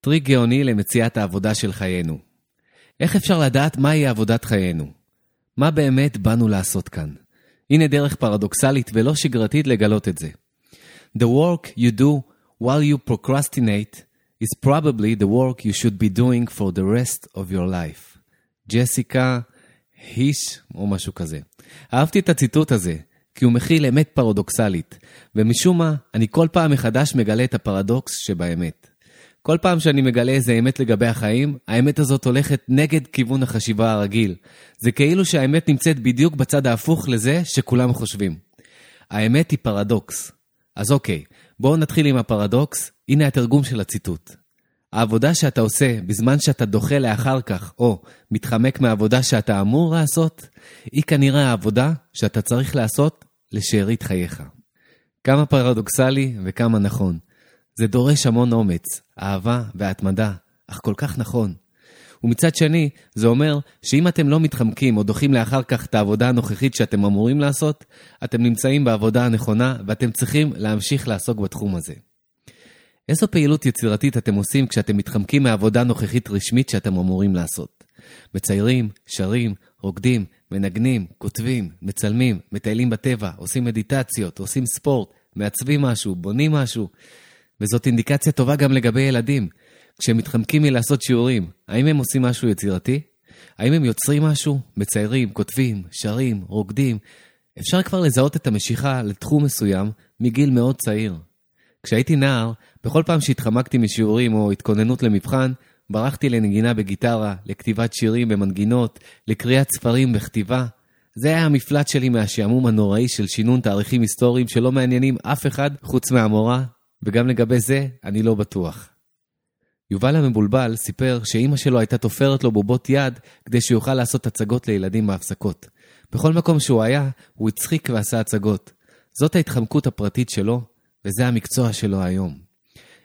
טריק גאוני למציאת העבודה של חיינו. איך אפשר לדעת מהי עבודת חיינו? מה באמת באנו לעשות כאן? הנה דרך פרדוקסלית ולא שגרתית לגלות את זה. The work you do while you procrastinate is probably the work you should be doing for the rest of your life. ג'סיקה היש או משהו כזה. אהבתי את הציטוט הזה, כי הוא מכיל אמת פרדוקסלית, ומשום מה, אני כל פעם מחדש מגלה את הפרדוקס שבאמת. כל פעם שאני מגלה איזה אמת לגבי החיים, האמת הזאת הולכת נגד כיוון החשיבה הרגיל. זה כאילו שהאמת נמצאת בדיוק בצד ההפוך לזה שכולם חושבים. האמת היא פרדוקס. אז אוקיי, בואו נתחיל עם הפרדוקס, הנה התרגום של הציטוט. העבודה שאתה עושה בזמן שאתה דוחה לאחר כך, או מתחמק מהעבודה שאתה אמור לעשות, היא כנראה העבודה שאתה צריך לעשות לשארית חייך. כמה פרדוקסלי וכמה נכון. זה דורש המון אומץ, אהבה והתמדה, אך כל כך נכון. ומצד שני, זה אומר שאם אתם לא מתחמקים או דוחים לאחר כך את העבודה הנוכחית שאתם אמורים לעשות, אתם נמצאים בעבודה הנכונה ואתם צריכים להמשיך לעסוק בתחום הזה. איזו פעילות יצירתית אתם עושים כשאתם מתחמקים מהעבודה הנוכחית רשמית שאתם אמורים לעשות? מציירים, שרים, רוקדים, מנגנים, כותבים, מצלמים, מטיילים בטבע, עושים מדיטציות, עושים ספורט, מעצבים משהו, בונים משהו. וזאת אינדיקציה טובה גם לגבי ילדים. כשהם מתחמקים מלעשות שיעורים, האם הם עושים משהו יצירתי? האם הם יוצרים משהו? מציירים, כותבים, שרים, רוקדים? אפשר כבר לזהות את המשיכה לתחום מסוים מגיל מאוד צעיר. כשהייתי נער, בכל פעם שהתחמקתי משיעורים או התכוננות למבחן, ברחתי לנגינה בגיטרה, לכתיבת שירים במנגינות, לקריאת ספרים בכתיבה. זה היה המפלט שלי מהשעמום הנוראי של שינון תאריכים היסטוריים שלא מעניינים אף אחד חוץ מהמורה, וגם לגבי זה אני לא בטוח. יובל המבולבל סיפר שאימא שלו הייתה תופרת לו בובות יד כדי שיוכל לעשות הצגות לילדים בהפסקות. בכל מקום שהוא היה, הוא הצחיק ועשה הצגות. זאת ההתחמקות הפרטית שלו, וזה המקצוע שלו היום.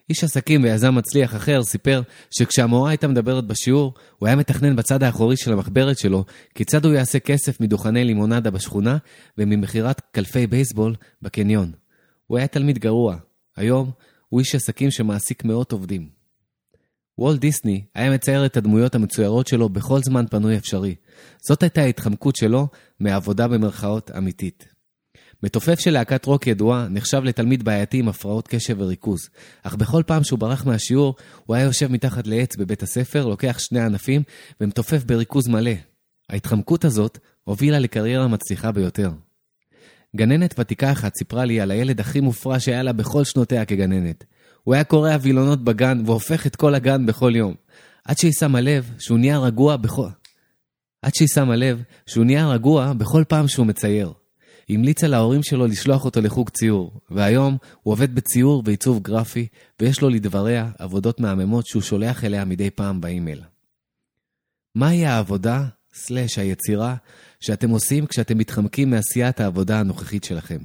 איש עסקים ויזם מצליח אחר סיפר שכשהמורה הייתה מדברת בשיעור, הוא היה מתכנן בצד האחורי של המחברת שלו כיצד הוא יעשה כסף מדוכני לימונדה בשכונה וממכירת קלפי בייסבול בקניון. הוא היה תלמיד גרוע. היום הוא איש עסקים שמעסיק מאות עובדים. וולט דיסני היה מצייר את הדמויות המצוירות שלו בכל זמן פנוי אפשרי. זאת הייתה ההתחמקות שלו מעבודה במרכאות אמיתית. מתופף של להקת רוק ידועה נחשב לתלמיד בעייתי עם הפרעות קשב וריכוז, אך בכל פעם שהוא ברח מהשיעור, הוא היה יושב מתחת לעץ בבית הספר, לוקח שני ענפים ומתופף בריכוז מלא. ההתחמקות הזאת הובילה לקריירה מצליחה ביותר. גננת ותיקה אחת סיפרה לי על הילד הכי מופרע שהיה לה בכל שנותיה כגננת. הוא היה קורע וילונות בגן והופך את כל הגן בכל יום. עד שהיא שמה לב שהוא נהיה רגוע בכל... עד שהיא שמה לב שהוא נהיה רגוע בכל פעם שהוא מצייר. היא המליצה להורים שלו לשלוח אותו לחוג ציור, והיום הוא עובד בציור ועיצוב גרפי, ויש לו לדבריה עבודות מהממות שהוא שולח אליה מדי פעם באימייל. מהי העבודה, סלש היצירה, שאתם עושים כשאתם מתחמקים מעשיית העבודה הנוכחית שלכם?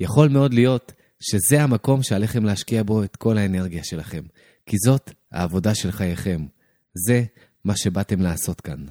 יכול מאוד להיות שזה המקום שעליכם להשקיע בו את כל האנרגיה שלכם, כי זאת העבודה של חייכם. זה מה שבאתם לעשות כאן.